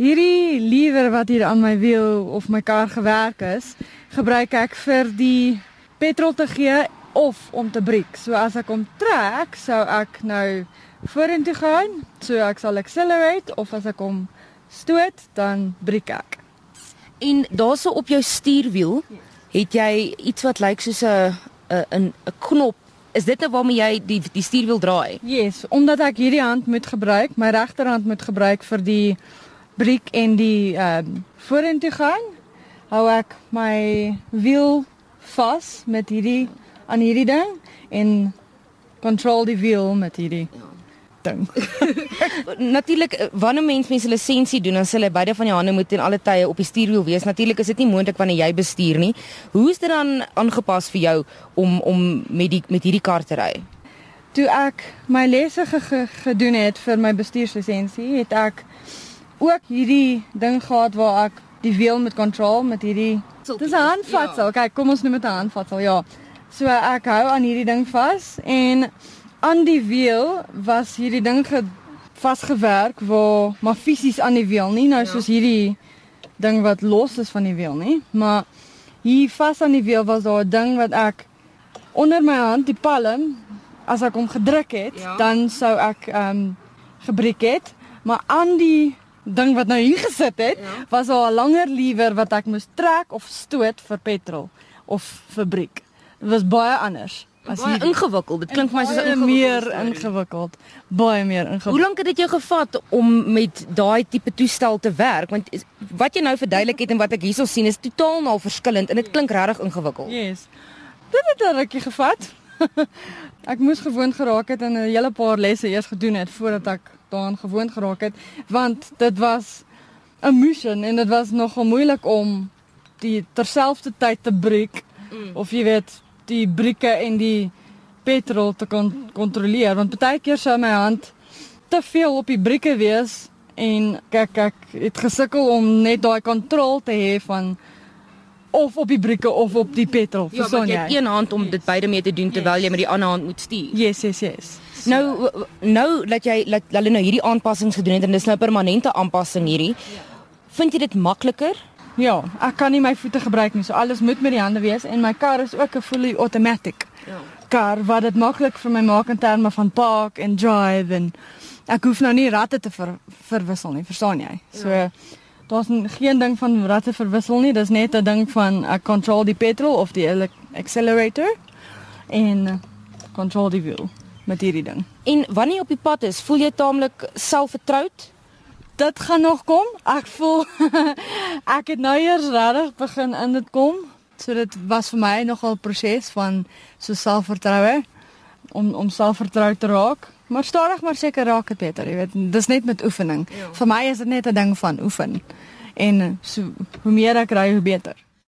Hierdie lewer wat hier aan my wiel of my kar gewerk is, gebruik ek vir die petrol te gee of om te breek. So as ek hom trek, sou ek nou vorentoe gaan, so ek sal accelerate of as ek hom stoot, dan breek ek. En daarso op jou stuurwiel het jy iets wat lyk soos 'n 'n 'n 'n knop. Is dit nou waarmee jy die die stuurwiel draai? Yes, omdat ek hierdie hand moet gebruik, my regterhand moet gebruik vir die breek en die ehm um, vorentoe gaan, hou ek my wiel vas met hierdie aan hierdie ding en control die wiel met hierdie ding. Natuurlik eh, wanneer mens mense lisensie doen, dan sê hulle beide van jou hande moet in alle tye op die stuurwiel wees. Natuurlik is dit nie moontlik wanneer jy bestuur nie. Hoe is dit dan aangepas vir jou om om met die met hierdie kar te ry? Toe ek my lesse ge ge gedoen het vir my bestuurslisensie, het ek ook hierdie ding gehad waar ek die wiel met control met hierdie Dis 'n handvatsel. Ja. Kyk, kom ons noem dit 'n handvatsel. Ja. So ek hou aan hierdie ding vas en aan die wiel was hierdie ding vasgewerk waar maar fisies aan die wiel nie nou ja. soos hierdie ding wat los is van die wiel nie, maar hier vas aan die wiel was daar 'n ding wat ek onder my hand die palm as ek hom gedruk het, ja. dan sou ek ehm um, gebreek het, maar aan die ding wat nou hier gesit het, ja. was daar 'n langer lewer wat ek moes trek of stoot vir petrol of vir breek. Dit was baie anders. As baie ingewikkeld. Dit klink vir my soos 'n meer ingewikkeld. Baie meer ingewikkeld. Hoe lank het dit jou gevat om met daai tipe toestel te werk? Want wat jy nou verduidelik het en wat ek hierso sien is totaal nou verskillend en dit klink regtig ingewikkeld. Yes. Dit het 'n rukkie gevat. Ek moes gewoond geraak het en 'n hele paar lesse eers gedoen het voordat ek daaraan gewoond geraak het, want dit was 'n mission en dit was nogal moeilik om die terselfdertyd te breek mm. of jy weet die brieke en die petrol te kon kontroleer want baie keer sou my hand te veel op die brieke wees en kyk ek het gesukkel om net daai kontrole te hê van of op die brieke of op die petrol. Ja, Verstaan jy? Ja, jy het een hand om yes. dit beide mee te doen terwyl yes. jy met die ander hand moet stuur. Yes, yes, yes. So. Nou nou dat jy dat hulle nou hierdie aanpassings gedoen het en dis nou 'n permanente aanpassing hierdie. Ja. Vind jy dit makliker Ja, ek kan nie my voete gebruik nie. So alles moet met die hande wees en my kar is ook 'n fully automatic. Ja. Kar wat dit maklik vir my maak in terme van park en drive en ek hoef nou nie ratte te ver, verwissel nie, verstaan jy? So ja. Daar's geen ding van ratte verwissel nie. Dis net 'n ding van ek control die petrol of die accelerator en control die wiel met hierdie ding. En wanneer jy op die pad is, voel jy taamlik selfvertroud? dit gaan nog kom. Ek voel ek het nou eers regtig begin in dit kom. So dit was vir my nogal 'n proses van so selfvertroue om om selfvertroud te raak. Maar stadig maar seker raak dit beter, jy weet. Dis net met oefening. Ja. Vir my is dit net 'n ding van oefen. En so hoe meer ek ry, hoe beter.